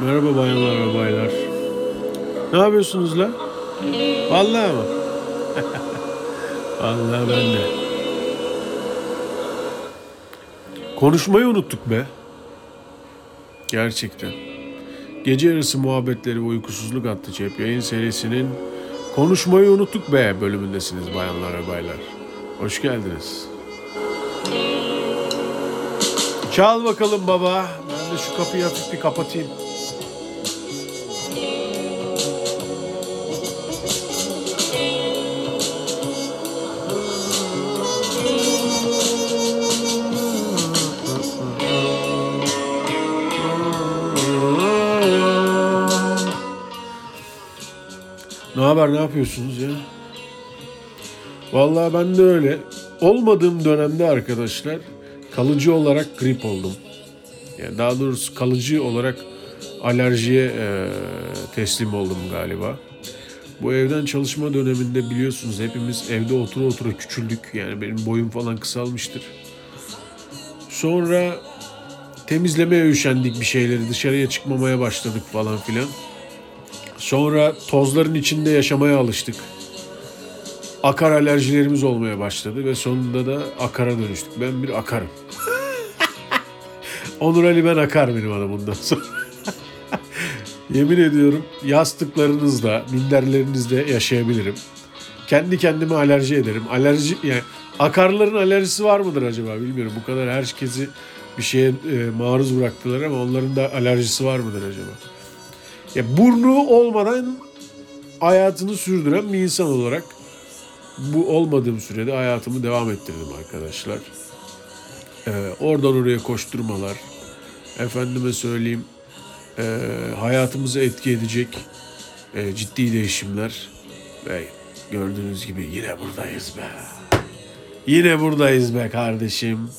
Merhaba bayanlar ve baylar. Ne yapıyorsunuz lan? Vallahi mı? Vallahi ben de. Konuşmayı unuttuk be. Gerçekten. Gece yarısı muhabbetleri ve uykusuzluk adlı cep yayın serisinin Konuşmayı unuttuk be bölümündesiniz bayanlar ve baylar. Hoş geldiniz. Çal bakalım baba. Ben de şu kapıyı hafif bir kapatayım. Haber, ne yapıyorsunuz ya? Vallahi ben de öyle. Olmadığım dönemde arkadaşlar kalıcı olarak grip oldum. Yani daha doğrusu kalıcı olarak alerjiye e, teslim oldum galiba. Bu evden çalışma döneminde biliyorsunuz hepimiz evde otura otura küçüldük. Yani benim boyum falan kısalmıştır. Sonra temizlemeye üşendik bir şeyleri dışarıya çıkmamaya başladık falan filan. Sonra tozların içinde yaşamaya alıştık. Akar alerjilerimiz olmaya başladı ve sonunda da akara dönüştük. Ben bir akarım. Onur Ali ben akar benim adım bundan sonra. Yemin ediyorum yastıklarınızda, minderlerinizde yaşayabilirim. Kendi kendime alerji ederim. Alerji yani akarların alerjisi var mıdır acaba bilmiyorum. Bu kadar herkesi bir şeye e, maruz bıraktılar ama onların da alerjisi var mıdır acaba? Ya burnu olmadan hayatını sürdüren bir insan olarak bu olmadığım sürede hayatımı devam ettirdim arkadaşlar. Ee, oradan oraya koşturmalar, efendime söyleyeyim e, hayatımızı etki edecek e, ciddi değişimler ve gördüğünüz gibi yine buradayız be. Yine buradayız be kardeşim.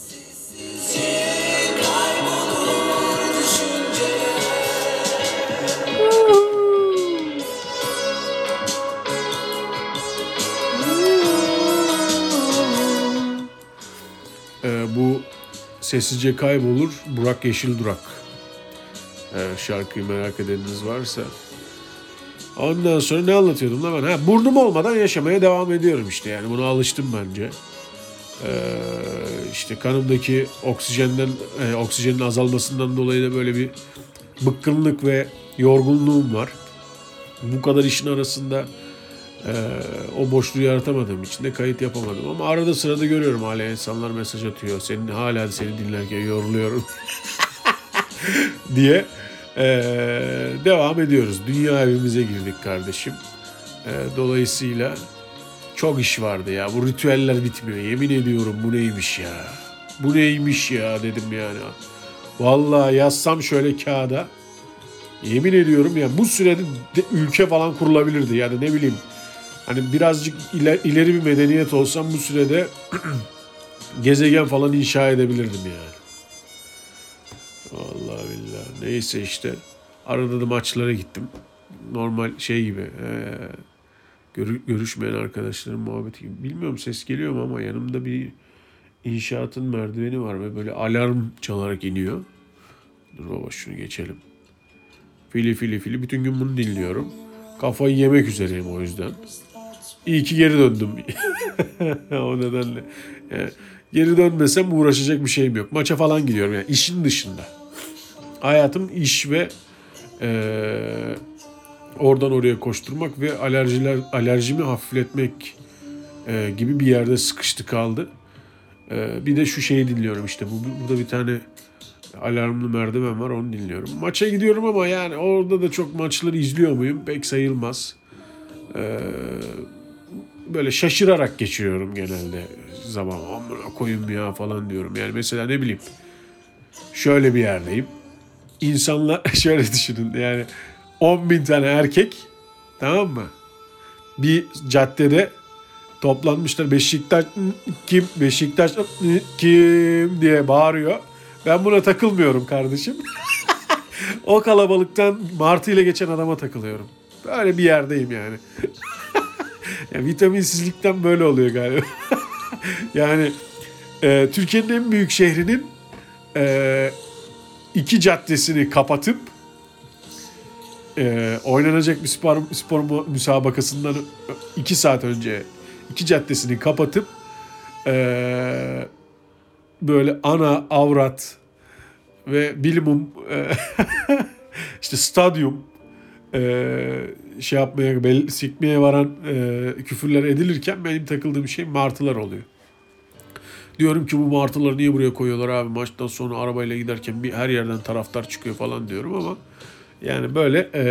Bu sessizce kaybolur Burak Yeşil Durak. Ee, şarkıyı merak edeniniz varsa. Ondan sonra ne anlatıyordum da ben? Ha, burnum olmadan yaşamaya devam ediyorum işte yani buna alıştım bence. Ee, işte kanımdaki oksijenden e, oksijenin azalmasından dolayı da böyle bir bıkkınlık ve yorgunluğum var. Bu kadar işin arasında ee, o boşluğu yaratamadığım için de kayıt yapamadım. Ama arada sırada görüyorum hala insanlar mesaj atıyor. Senin hala seni dinlerken yoruluyorum diye ee, devam ediyoruz. Dünya evimize girdik kardeşim. Ee, dolayısıyla çok iş vardı ya. Bu ritüeller bitmiyor. Yemin ediyorum bu neymiş ya. Bu neymiş ya dedim yani. Vallahi yazsam şöyle kağıda. Yemin ediyorum ya bu sürede de ülke falan kurulabilirdi. Yani ne bileyim hani birazcık iler, ileri bir medeniyet olsam bu sürede gezegen falan inşa edebilirdim yani. Vallahi billahi. Neyse işte. Arada da maçlara gittim. Normal şey gibi. Ee, görü, görüşmeyen arkadaşların muhabbeti gibi. Bilmiyorum ses geliyor mu ama yanımda bir inşaatın merdiveni var ve böyle alarm çalarak iniyor. Dur baba şunu geçelim. Fili fili fili. Bütün gün bunu dinliyorum. Kafayı yemek üzereyim o yüzden. İyi ki geri döndüm. o nedenle. Yani geri dönmesem uğraşacak bir şeyim yok. Maça falan gidiyorum yani işin dışında. Hayatım iş ve e, oradan oraya koşturmak ve alerjiler alerjimi hafifletmek e, gibi bir yerde sıkıştı kaldı. E, bir de şu şeyi dinliyorum işte. Bu, burada bir tane alarmlı merdiven var onu dinliyorum. Maça gidiyorum ama yani orada da çok maçları izliyor muyum? Pek sayılmaz. Ee, böyle şaşırarak geçiriyorum genelde zaman. Amına koyayım ya falan diyorum. Yani mesela ne bileyim şöyle bir yerdeyim. İnsanlar şöyle düşünün yani 10 bin tane erkek tamam mı? Bir caddede toplanmışlar. Beşiktaş kim? Beşiktaş kim diye bağırıyor. Ben buna takılmıyorum kardeşim. o kalabalıktan Martı ile geçen adama takılıyorum. Böyle bir yerdeyim yani. yani vitaminsizlikten böyle oluyor galiba. yani e, Türkiye'nin en büyük şehrinin e, iki caddesini kapatıp e, oynanacak bir spor, spor müsabakasından 2 saat önce iki caddesini kapatıp e, böyle ana avrat ve bilimum e, işte stadyum şey yapmaya bel, sikmeye varan e, küfürler edilirken benim takıldığım şey martılar oluyor. Diyorum ki bu martıları niye buraya koyuyorlar abi maçtan sonra arabayla giderken bir her yerden taraftar çıkıyor falan diyorum ama yani böyle e,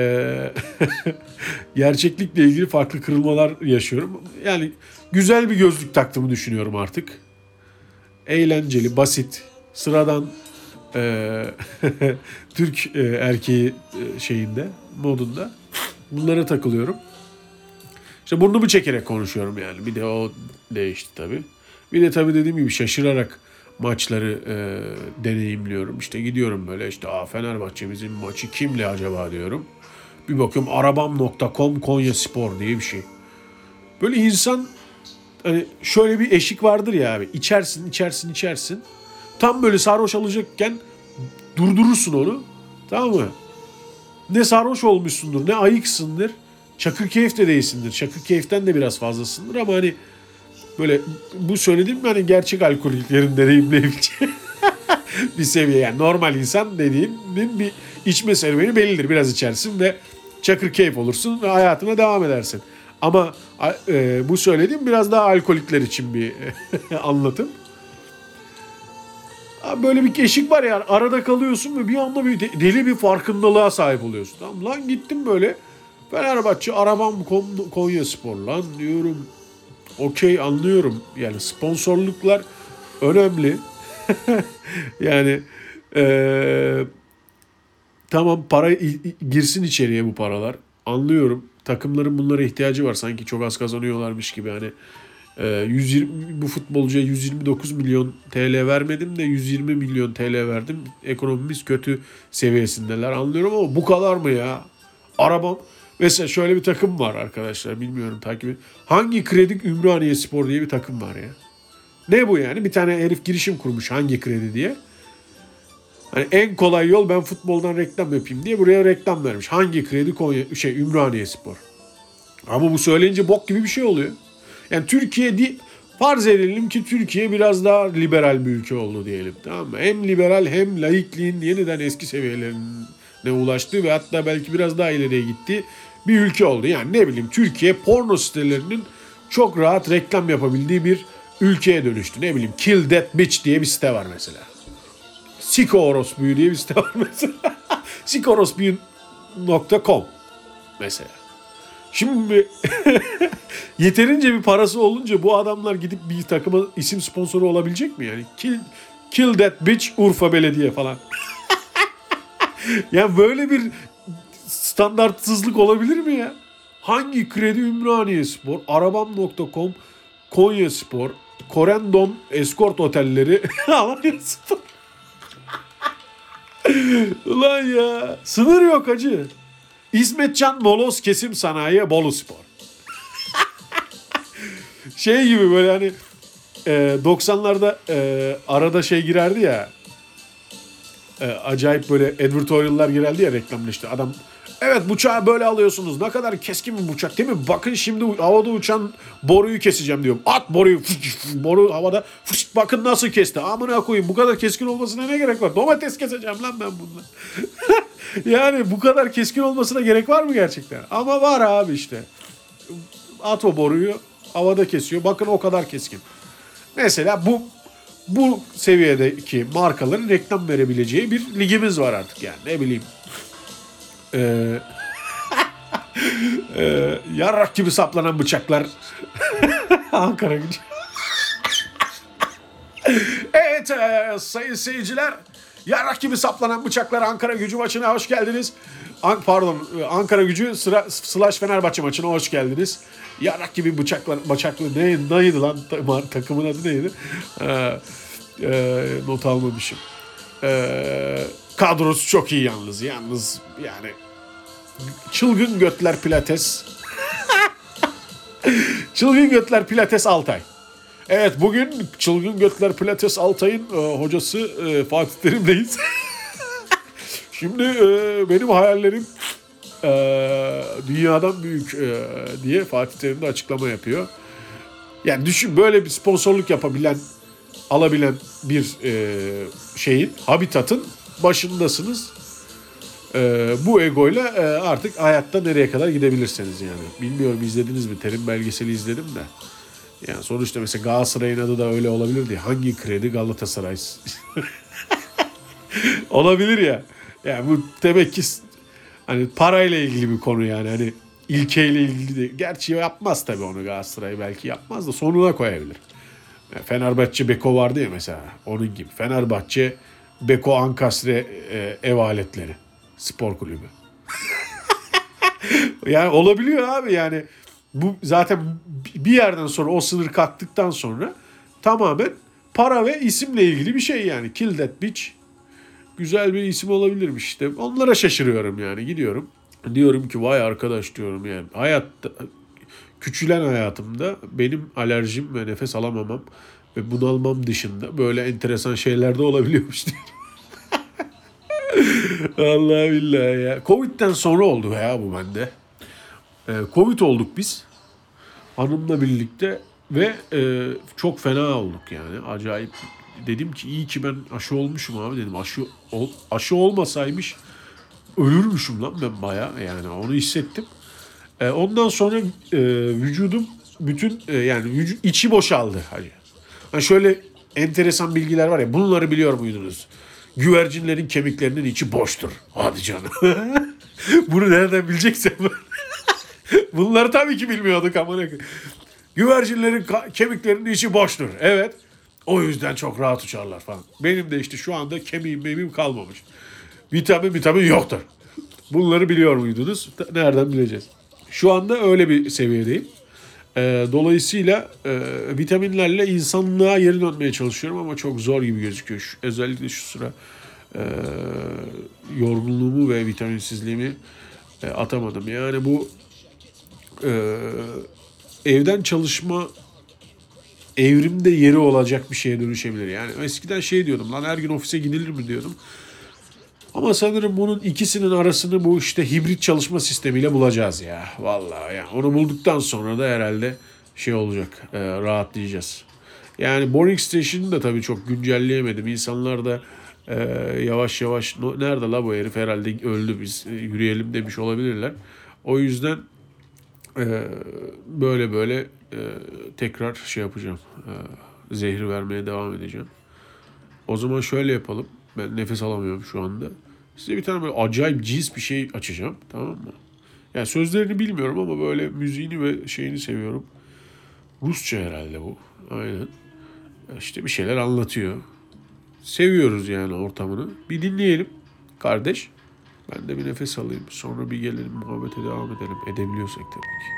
gerçeklikle ilgili farklı kırılmalar yaşıyorum. Yani güzel bir gözlük taktığımı düşünüyorum artık. Eğlenceli, basit, sıradan e, Türk e, erkeği e, şeyinde, modunda. Bunlara takılıyorum. İşte burnumu çekerek konuşuyorum yani. Bir de o değişti tabii. Bir de tabii dediğim gibi şaşırarak maçları e, deneyimliyorum. İşte gidiyorum böyle işte Aa, Fenerbahçe'mizin maçı kimle acaba diyorum. Bir bakıyorum arabam.com Konya Spor diye bir şey. Böyle insan hani şöyle bir eşik vardır ya abi. İçersin, içersin, içersin. Tam böyle sarhoş alacakken durdurursun onu. Tamam mı? Ne sarhoş olmuşsundur, ne ayıksındır. Çakır keyif de değilsindir. Çakır keyiften de biraz fazlasındır ama hani böyle bu söylediğim hani gerçek alkoliklerin deneyimleyebileceği bir seviye. Yani normal insan dediğinin bir içme serüveni bellidir. Biraz içersin ve çakır keyif olursun ve hayatına devam edersin. Ama e, bu söylediğim biraz daha alkolikler için bir anlatım. Böyle bir eşik var ya arada kalıyorsun ve bir anda bir deli bir farkındalığa sahip oluyorsun. Tamam lan gittim böyle Fenerbahçe arabam Konya Spor lan diyorum. Okey anlıyorum. Yani sponsorluklar önemli. yani ee, tamam para girsin içeriye bu paralar. Anlıyorum. Takımların bunlara ihtiyacı var. Sanki çok az kazanıyorlarmış gibi hani 120 bu futbolcuya 129 milyon TL vermedim de 120 milyon TL verdim. Ekonomimiz kötü seviyesindeler anlıyorum ama bu kadar mı ya? Arabam mesela şöyle bir takım var arkadaşlar bilmiyorum takip. Hangi kredi Ümraniye Spor diye bir takım var ya. Ne bu yani? Bir tane herif girişim kurmuş hangi kredi diye. Hani en kolay yol ben futboldan reklam yapayım diye buraya reklam vermiş. Hangi kredi Konya şey Ümraniye Spor. Ama bu söyleyince bok gibi bir şey oluyor. Yani Türkiye di farz edelim ki Türkiye biraz daha liberal bir ülke oldu diyelim. Tamam mı? Hem liberal hem laikliğin yeniden eski seviyelerine ulaştı ve hatta belki biraz daha ileriye gitti bir ülke oldu. Yani ne bileyim Türkiye porno sitelerinin çok rahat reklam yapabildiği bir ülkeye dönüştü. Ne bileyim Kill That Bitch diye bir site var mesela. Siko Orospu'yu diye bir site var mesela. Sikorospuyu.com mesela. Şimdi yeterince bir parası olunca bu adamlar gidip bir takıma isim sponsoru olabilecek mi yani? Kill, kill that bitch Urfa Belediye falan. ya böyle bir standartsızlık olabilir mi ya? Hangi kredi Ümraniye Spor, Arabam.com, Konya Spor, Korendon Escort Otelleri, Alanya Spor. Ulan ya sınır yok acı. İsmetcan Moloz Kesim Sanayi Bolu Spor. şey gibi böyle hani e, 90'larda e, arada şey girerdi ya e, acayip böyle advertorial'lar girerdi ya reklamda işte adam Evet bıçağı böyle alıyorsunuz. Ne kadar keskin bir bıçak değil mi? Bakın şimdi havada uçan boruyu keseceğim diyorum. At boruyu. boru havada. Fış, bakın nasıl kesti. Amına koyayım bu kadar keskin olmasına ne gerek var? Domates keseceğim lan ben bununla. yani bu kadar keskin olmasına gerek var mı gerçekten? Ama var abi işte. At o boruyu havada kesiyor. Bakın o kadar keskin. Mesela bu bu seviyedeki markaların reklam verebileceği bir ligimiz var artık yani. Ne bileyim ee, e, yarrak gibi saplanan bıçaklar. Ankara gücü. evet e, sayın seyirciler. Yarrak gibi saplanan bıçaklar Ankara gücü maçına hoş geldiniz. An pardon Ankara gücü sıra, slash Fenerbahçe maçına hoş geldiniz. Yarrak gibi bıçaklar, bıçaklı ne, neydi lan takımın adı neydi? Ee, e, not almamışım. Eee Kadrosu çok iyi yalnız. Yalnız yani çılgın götler pilates. çılgın götler pilates Altay. Evet bugün çılgın götler pilates Altay'ın e, hocası e, Fatih Terim'deyiz. Şimdi e, benim hayallerim e, dünyadan büyük e, diye Fatih Terim de açıklama yapıyor. Yani düşün böyle bir sponsorluk yapabilen, alabilen bir e, şeyin, habitatın başındasınız. E, bu egoyla e, artık hayatta nereye kadar gidebilirsiniz yani. Bilmiyorum izlediniz mi? Terim belgeseli izledim de. Yani sonuçta mesela Galatasaray'ın adı da öyle olabilir diye. Hangi kredi Galatasaray? olabilir ya. Yani bu demek ki hani parayla ilgili bir konu yani. Hani ilkeyle ilgili de. Gerçi yapmaz tabii onu Galatasaray belki yapmaz da sonuna koyabilir. Yani Fenerbahçe Beko vardı ya mesela. Onun gibi. Fenerbahçe Beko Ankastre e, ev aletleri. Spor kulübü. yani olabiliyor abi yani. Bu zaten bir yerden sonra o sınır kalktıktan sonra tamamen para ve isimle ilgili bir şey yani. Kill That Bitch güzel bir isim olabilirmiş işte. Onlara şaşırıyorum yani gidiyorum. Diyorum ki vay arkadaş diyorum yani hayatta küçülen hayatımda benim alerjim ve nefes alamamam ve bunalmam dışında böyle enteresan şeyler de olabiliyormuş diyorum. Allah billahi ya. Covid'den sonra oldu ya bu bende. Ee, Covid olduk biz. Hanımla birlikte ve e, çok fena olduk yani. Acayip dedim ki iyi ki ben aşı olmuşum abi dedim. Aşı ol, aşı olmasaymış ölürmüşüm lan ben baya yani onu hissettim. E, ondan sonra e, vücudum bütün e, yani vücut, içi boşaldı hacı. Hani şöyle enteresan bilgiler var ya bunları biliyor muydunuz? Güvercinlerin kemiklerinin içi boştur. Hadi canım. Bunu nereden bileceksin? Bunları tabii ki bilmiyorduk ama. Güvercinlerin kemiklerinin içi boştur. Evet. O yüzden çok rahat uçarlar falan. Benim de işte şu anda kemiğim memim kalmamış. Vitamin vitamin yoktur. Bunları biliyor muydunuz? Nereden bileceğiz? Şu anda öyle bir seviyedeyim. Ee, dolayısıyla e, vitaminlerle insanlığa geri dönmeye çalışıyorum ama çok zor gibi gözüküyor. Özellikle şu sıra e, yorgunluğumu ve vitaminsizliğimi e, atamadım. Yani bu e, evden çalışma evrimde yeri olacak bir şeye dönüşebilir. Yani eskiden şey diyordum lan her gün ofise gidilir mi diyordum. Ama sanırım bunun ikisinin arasını bu işte hibrit çalışma sistemiyle bulacağız ya. Vallahi yani onu bulduktan sonra da herhalde şey olacak e, rahatlayacağız. Yani Boring Station'ı da tabii çok güncelleyemedim. İnsanlar da e, yavaş yavaş nerede la bu herif herhalde öldü biz yürüyelim demiş olabilirler. O yüzden e, böyle böyle e, tekrar şey yapacağım. E, zehri vermeye devam edeceğim. O zaman şöyle yapalım. Ben nefes alamıyorum şu anda. Size bir tane böyle acayip cins bir şey açacağım. Tamam mı? Yani sözlerini bilmiyorum ama böyle müziğini ve şeyini seviyorum. Rusça herhalde bu. Aynen. İşte bir şeyler anlatıyor. Seviyoruz yani ortamını. Bir dinleyelim kardeş. Ben de bir nefes alayım. Sonra bir gelelim muhabbete devam edelim. Edebiliyorsak tabii ki.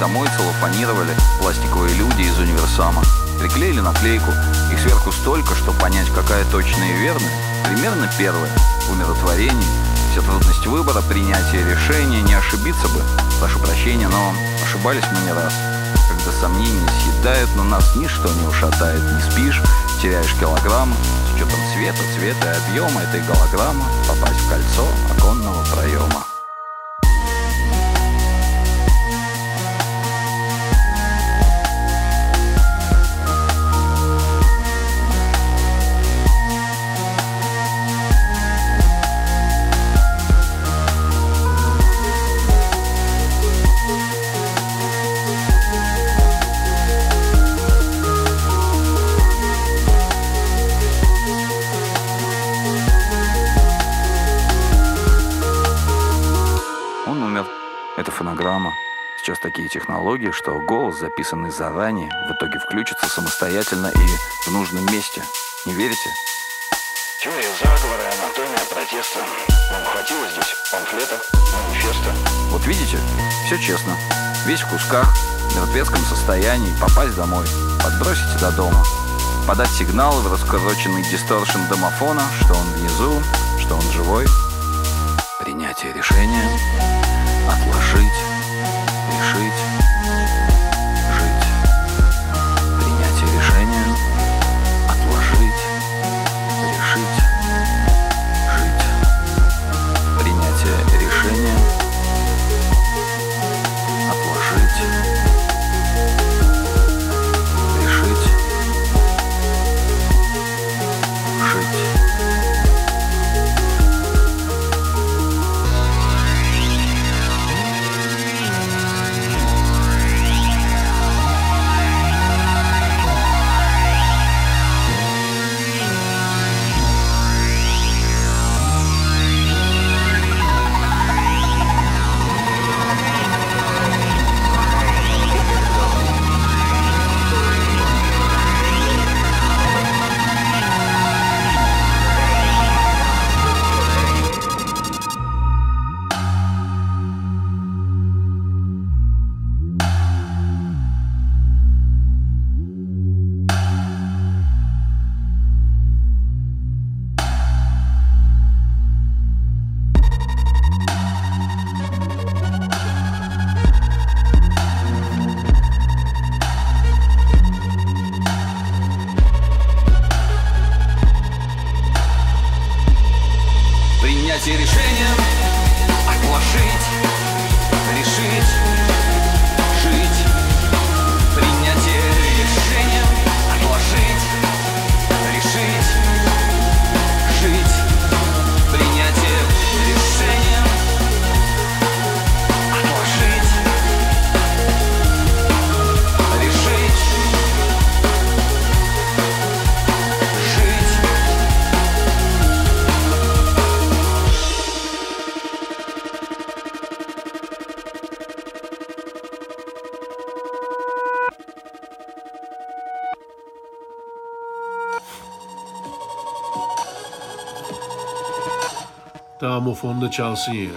Домой целлофанировали пластиковые люди из универсама. Приклеили наклейку, их сверху столько, что понять, какая точная и верная, примерно первое. Умиротворение, вся трудность выбора, принятия решения, не ошибиться бы. Прошу прощения, но ошибались мы не раз. Когда сомнения съедают, но нас ничто не ушатает. Не спишь, теряешь килограммы, с учетом цвета, цвета и объема этой голограммы попасть в кольцо оконного проема. Технологии, что голос, записанный заранее, в итоге включится самостоятельно и в нужном месте. Не верите? Теория заговора, анатомия протеста. Вам хватило здесь памфлета, манифеста. Вот видите, все честно. Весь в кусках, в мертвецком состоянии, попасть домой, подбросить до дома. Подать сигнал в раскороченный дисторшн домофона, что он внизу, что он живой. Принятие решения, отложить, решить, Tamam o fonda çalsın ya.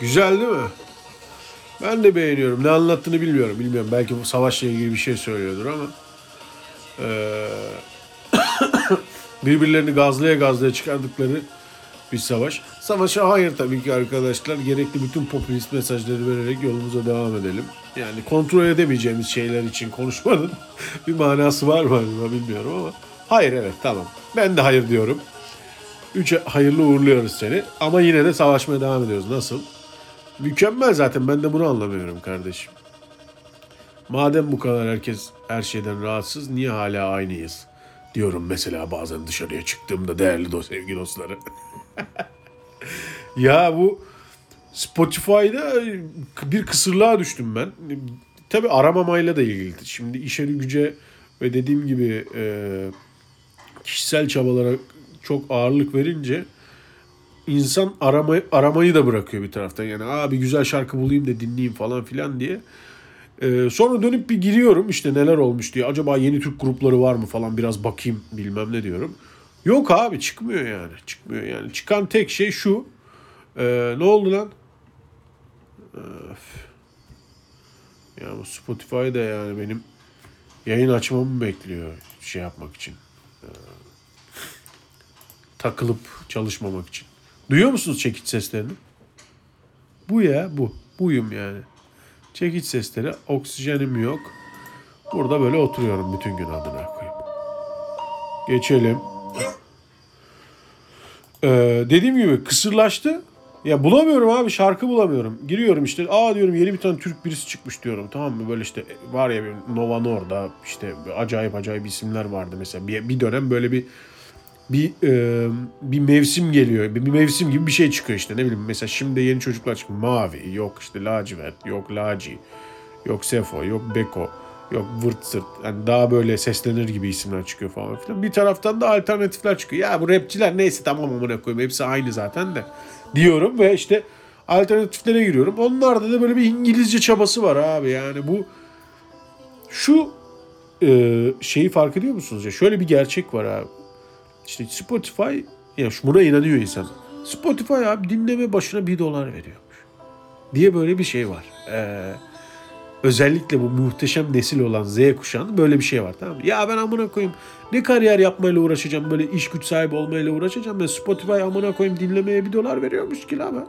Güzel değil mi? Ben de beğeniyorum. Ne anlattığını bilmiyorum. Bilmiyorum. Belki bu savaşla ilgili bir şey söylüyordur ama. eee, birbirlerini gazlaya gazlaya çıkardıkları bir savaş. Savaşa hayır tabii ki arkadaşlar. Gerekli bütün popülist mesajları vererek yolumuza devam edelim. Yani kontrol edemeyeceğimiz şeyler için konuşmanın bir manası var mı bilmiyorum ama. Hayır evet tamam. Ben de hayır diyorum. Üç hayırlı uğurluyoruz seni. Ama yine de savaşmaya devam ediyoruz. Nasıl? Mükemmel zaten. Ben de bunu anlamıyorum kardeşim. Madem bu kadar herkes her şeyden rahatsız niye hala aynıyız? Diyorum mesela bazen dışarıya çıktığımda değerli dost, sevgili dostları. ya bu Spotify'da bir kısırlığa düştüm ben. Tabi aramamayla da ilgili. Şimdi işe güce ve dediğim gibi e, kişisel çabalara çok ağırlık verince insan aramayı, aramayı da bırakıyor bir taraftan. Yani abi güzel şarkı bulayım da dinleyeyim falan filan diye. Ee, sonra dönüp bir giriyorum işte neler olmuş diye. Acaba yeni Türk grupları var mı falan biraz bakayım bilmem ne diyorum. Yok abi çıkmıyor yani. Çıkmıyor yani. Çıkan tek şey şu. Ee, ne oldu lan? Öf. Ya bu Spotify'da yani benim yayın açmamı bekliyor şey yapmak için. Takılıp çalışmamak için. Duyuyor musunuz çekiç seslerini? Bu ya bu. Buyum yani. Çekiç sesleri. Oksijenim yok. Burada böyle oturuyorum bütün gün adına koyayım. Geçelim. Ee, dediğim gibi kısırlaştı. Ya bulamıyorum abi şarkı bulamıyorum. Giriyorum işte aa diyorum yeni bir tane Türk birisi çıkmış diyorum tamam mı? Böyle işte var ya Nova Norda işte acayip acayip isimler vardı mesela. Bir, bir dönem böyle bir bir e, bir mevsim geliyor. Bir, bir mevsim gibi bir şey çıkıyor işte ne bileyim. Mesela şimdi yeni çocuklar çıkıyor. Mavi, yok işte lacivert, yok laci, yok sefo, yok beko, yok vırt sırt. Yani daha böyle seslenir gibi isimler çıkıyor falan filan. Bir taraftan da alternatifler çıkıyor. Ya bu rapçiler neyse tamam amına koyayım. Hepsi aynı zaten de. Diyorum ve işte alternatiflere giriyorum. Onlarda da böyle bir İngilizce çabası var abi. Yani bu şu e, şeyi fark ediyor musunuz ya? Şöyle bir gerçek var abi. İşte Spotify ya buna inanıyor insan. Spotify abi dinleme başına 1 dolar veriyormuş. Diye böyle bir şey var. Ee, özellikle bu muhteşem nesil olan Z kuşağının böyle bir şey var tamam mı? Ya ben amına koyayım ne kariyer yapmayla uğraşacağım böyle iş güç sahibi olmayla uğraşacağım. Ben Spotify amına koyayım dinlemeye 1 dolar veriyormuş ki la ben.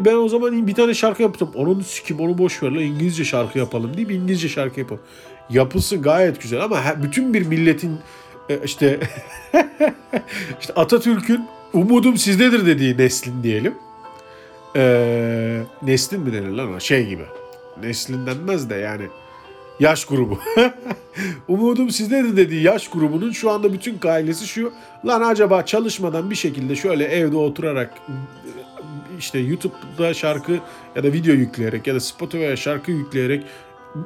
E ben o zaman bir tane şarkı yaptım. Onun sikim onu boş ver la İngilizce şarkı yapalım deyip İngilizce şarkı yapalım. Yapısı gayet güzel ama bütün bir milletin işte işte Atatürk'ün umudum sizdedir dediği neslin diyelim. Ee, neslin mi denir lan? Şey gibi. Neslin denmez de yani yaş grubu. umudum sizdedir dediği yaş grubunun şu anda bütün ailesi şu. Lan acaba çalışmadan bir şekilde şöyle evde oturarak işte YouTube'da şarkı ya da video yükleyerek ya da Spotify'a şarkı yükleyerek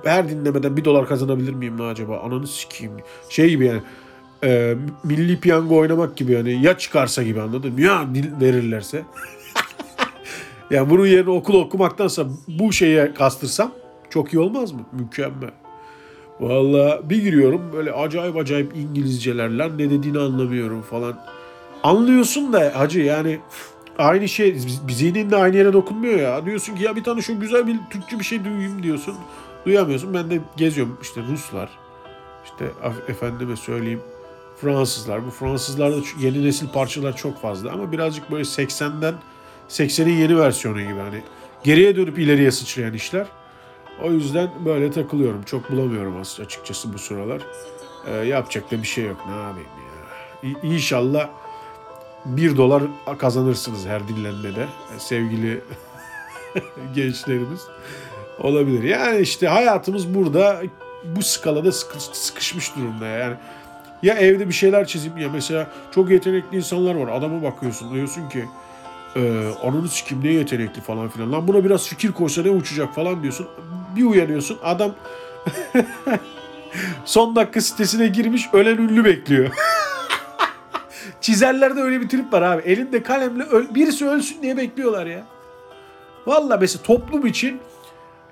her dinlemeden bir dolar kazanabilir miyim mi acaba? Ananı sikeyim. Şey gibi yani e, milli piyango oynamak gibi yani ya çıkarsa gibi anladın? Ya verirlerse. yani bunun yerine okul okumaktansa bu şeye kastırsam çok iyi olmaz mı? Mükemmel. Valla bir giriyorum böyle acayip acayip İngilizceler lan ne dediğini anlamıyorum falan. Anlıyorsun da hacı yani aynı şey zihnin de aynı yere dokunmuyor ya. Diyorsun ki ya bir tane şu güzel bir Türkçe bir şey duyayım diyorsun. Duyamıyorsun. Ben de geziyorum işte Ruslar. işte efendime söyleyeyim Fransızlar. Bu Fransızlarda yeni nesil parçalar çok fazla ama birazcık böyle 80'den 80'in yeni versiyonu gibi hani geriye dönüp ileriye sıçrayan işler. O yüzden böyle takılıyorum. Çok bulamıyorum as- açıkçası bu sıralar. Ee, yapacak da bir şey yok. Ne yapayım ya. İ- İnşallah 1 dolar kazanırsınız her dinlenmede e, sevgili gençlerimiz. Olabilir. Yani işte hayatımız burada bu skalada sıkı- sıkışmış durumda yani. Ya evde bir şeyler çizeyim ya mesela çok yetenekli insanlar var. Adama bakıyorsun diyorsun ki e, ananı sikim ne yetenekli falan filan. Lan buna biraz fikir koysa ne uçacak falan diyorsun. Bir uyanıyorsun adam son dakika sitesine girmiş ölen ünlü bekliyor. Çizerlerde öyle bir trip var abi. Elinde kalemle öl- birisi ölsün diye bekliyorlar ya. Valla mesela toplum için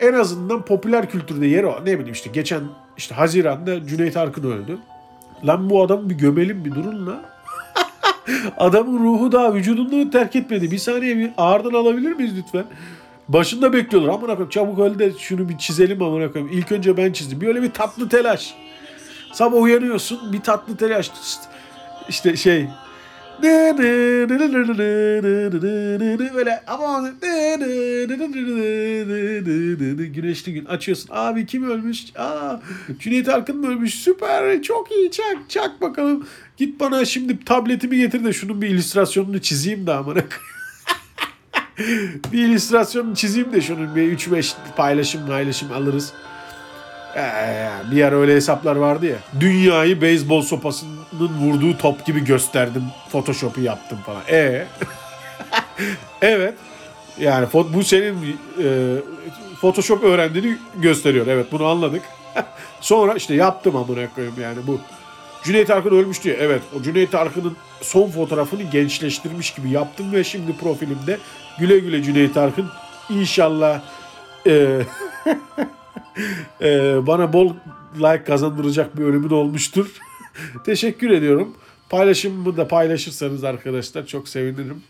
en azından popüler kültürde yeri o. Ne bileyim işte geçen işte Haziran'da Cüneyt Arkın öldü. Lan bu adamı bir gömelim bir durun la. Adamın ruhu daha vücudunu terk etmedi. Bir saniye bir ağırdan alabilir miyiz lütfen? Başında bekliyorlar. Amına koyayım çabuk öl de şunu bir çizelim amına koyayım. İlk önce ben çizdim. Bir öyle bir tatlı telaş. Sabah uyanıyorsun bir tatlı telaş. İşte şey böyle ama güneşli gün açıyorsun. Abi kim ölmüş? Aa, Cüneyt Arkın mı ölmüş? Süper çok iyi çak çak bakalım. Git bana şimdi tabletimi getir de şunun bir illüstrasyonunu çizeyim de amına bir illüstrasyonunu çizeyim de şunun bir 3-5 paylaşım paylaşım alırız. Bir ara öyle hesaplar vardı ya. Dünyayı beyzbol sopasının vurduğu top gibi gösterdim. Photoshop'u yaptım falan. E Evet. Yani bu senin e, Photoshop öğrendiğini gösteriyor. Evet bunu anladık. Sonra işte yaptım amına koyayım yani bu. Cüneyt Arkın ölmüş diye. Evet o Cüneyt Arkın'ın son fotoğrafını gençleştirmiş gibi yaptım ve şimdi profilimde güle güle Cüneyt Arkın. İnşallah e, e, bana bol like kazandıracak bir ölümün olmuştur. Teşekkür ediyorum. Paylaşımımı da paylaşırsanız arkadaşlar çok sevinirim.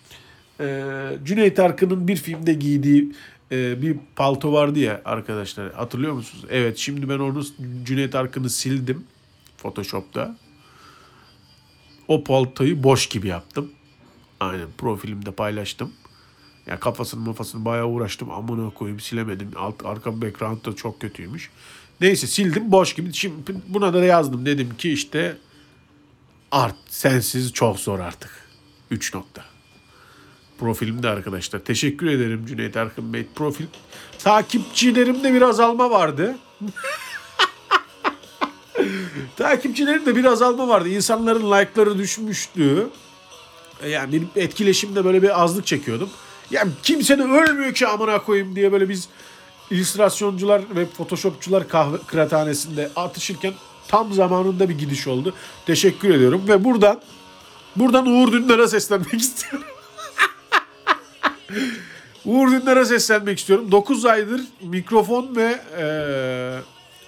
Ee, Cüneyt Arkın'ın bir filmde giydiği e, bir palto vardı ya arkadaşlar. Hatırlıyor musunuz? Evet şimdi ben onu Cüneyt Arkın'ı sildim Photoshop'ta. O paltoyu boş gibi yaptım. Aynen profilimde paylaştım. Ya kafasını mafasını bayağı uğraştım. Amına koyayım silemedim. Alt, arka background da çok kötüymüş. Neyse sildim boş gibi. Şimdi buna da yazdım. Dedim ki işte art sensiz çok zor artık. 3 nokta. Profilimde arkadaşlar. Teşekkür ederim Cüneyt Arkın Bey. Profil takipçilerimde bir azalma vardı. Takipçilerimde bir azalma vardı. İnsanların like'ları düşmüştü. Yani etkileşimde böyle bir azlık çekiyordum. Yani kimse de ölmüyor ki amına koyayım diye böyle biz illüstrasyoncular ve photoshopçular kahve kıraathanesinde atışırken tam zamanında bir gidiş oldu. Teşekkür ediyorum ve buradan buradan Uğur Dündar'a seslenmek istiyorum. Uğur Dündar'a seslenmek istiyorum. 9 aydır mikrofon ve e,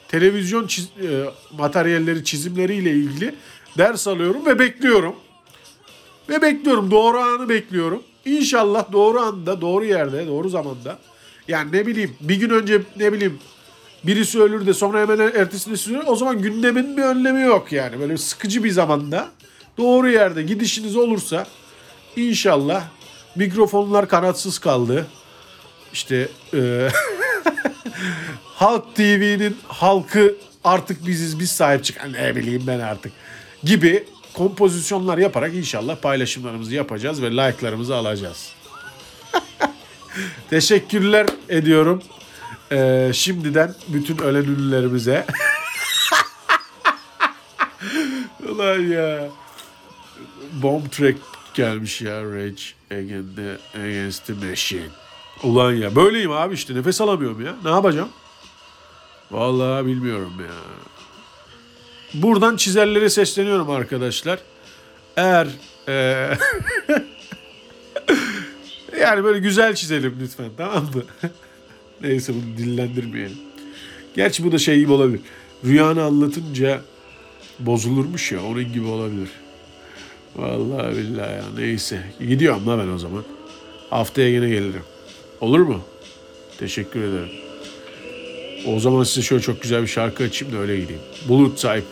televizyon çiz, e, materyalleri, çizimleriyle ilgili ders alıyorum ve bekliyorum. Ve bekliyorum. Doğru anı bekliyorum. İnşallah doğru anda, doğru yerde, doğru zamanda. Yani ne bileyim bir gün önce ne bileyim birisi ölür de sonra hemen ertesini sürüyor. O zaman gündemin bir önlemi yok yani. Böyle sıkıcı bir zamanda doğru yerde gidişiniz olursa inşallah mikrofonlar kanatsız kaldı. İşte e, Halk TV'nin halkı artık biziz biz sahip çıkan ne bileyim ben artık gibi kompozisyonlar yaparak inşallah paylaşımlarımızı yapacağız ve like'larımızı alacağız. Teşekkürler ediyorum. Ee, şimdiden bütün ölen ünlülerimize. Ulan ya. Bomb track gelmiş ya Rage Against Against the Machine. Ulan ya böyleyim abi işte nefes alamıyorum ya. Ne yapacağım? Vallahi bilmiyorum ya. Buradan çizerlere sesleniyorum arkadaşlar. Eğer eee, yani böyle güzel çizelim lütfen tamam mı? Neyse bunu dillendirmeyelim. Gerçi bu da şey gibi olabilir. Rüyanı anlatınca bozulurmuş ya onun gibi olabilir. Vallahi billahi ya neyse. Gidiyorum la ben o zaman. Haftaya yine gelirim. Olur mu? Teşekkür ederim. O zaman size şöyle çok güzel bir şarkı açayım da öyle gideyim. Bulut Type.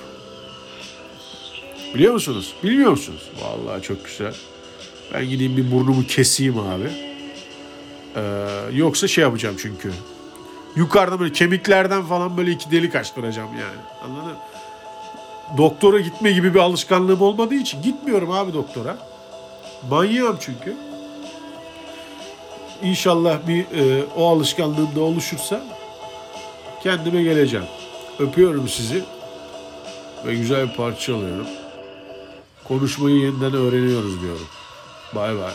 Biliyor musunuz? Bilmiyor musunuz? Vallahi çok güzel. Ben gideyim bir burnumu keseyim abi. Ee, yoksa şey yapacağım çünkü. Yukarıda böyle kemiklerden falan böyle iki delik açtıracağım yani. Anladın mı? Doktora gitme gibi bir alışkanlığım olmadığı için gitmiyorum abi doktora. Manyağım çünkü. İnşallah bir e, o alışkanlığım da oluşursa kendime geleceğim. Öpüyorum sizi ve güzel bir parça alıyorum. Konuşmayı yeniden öğreniyoruz diyorum. Bay bay.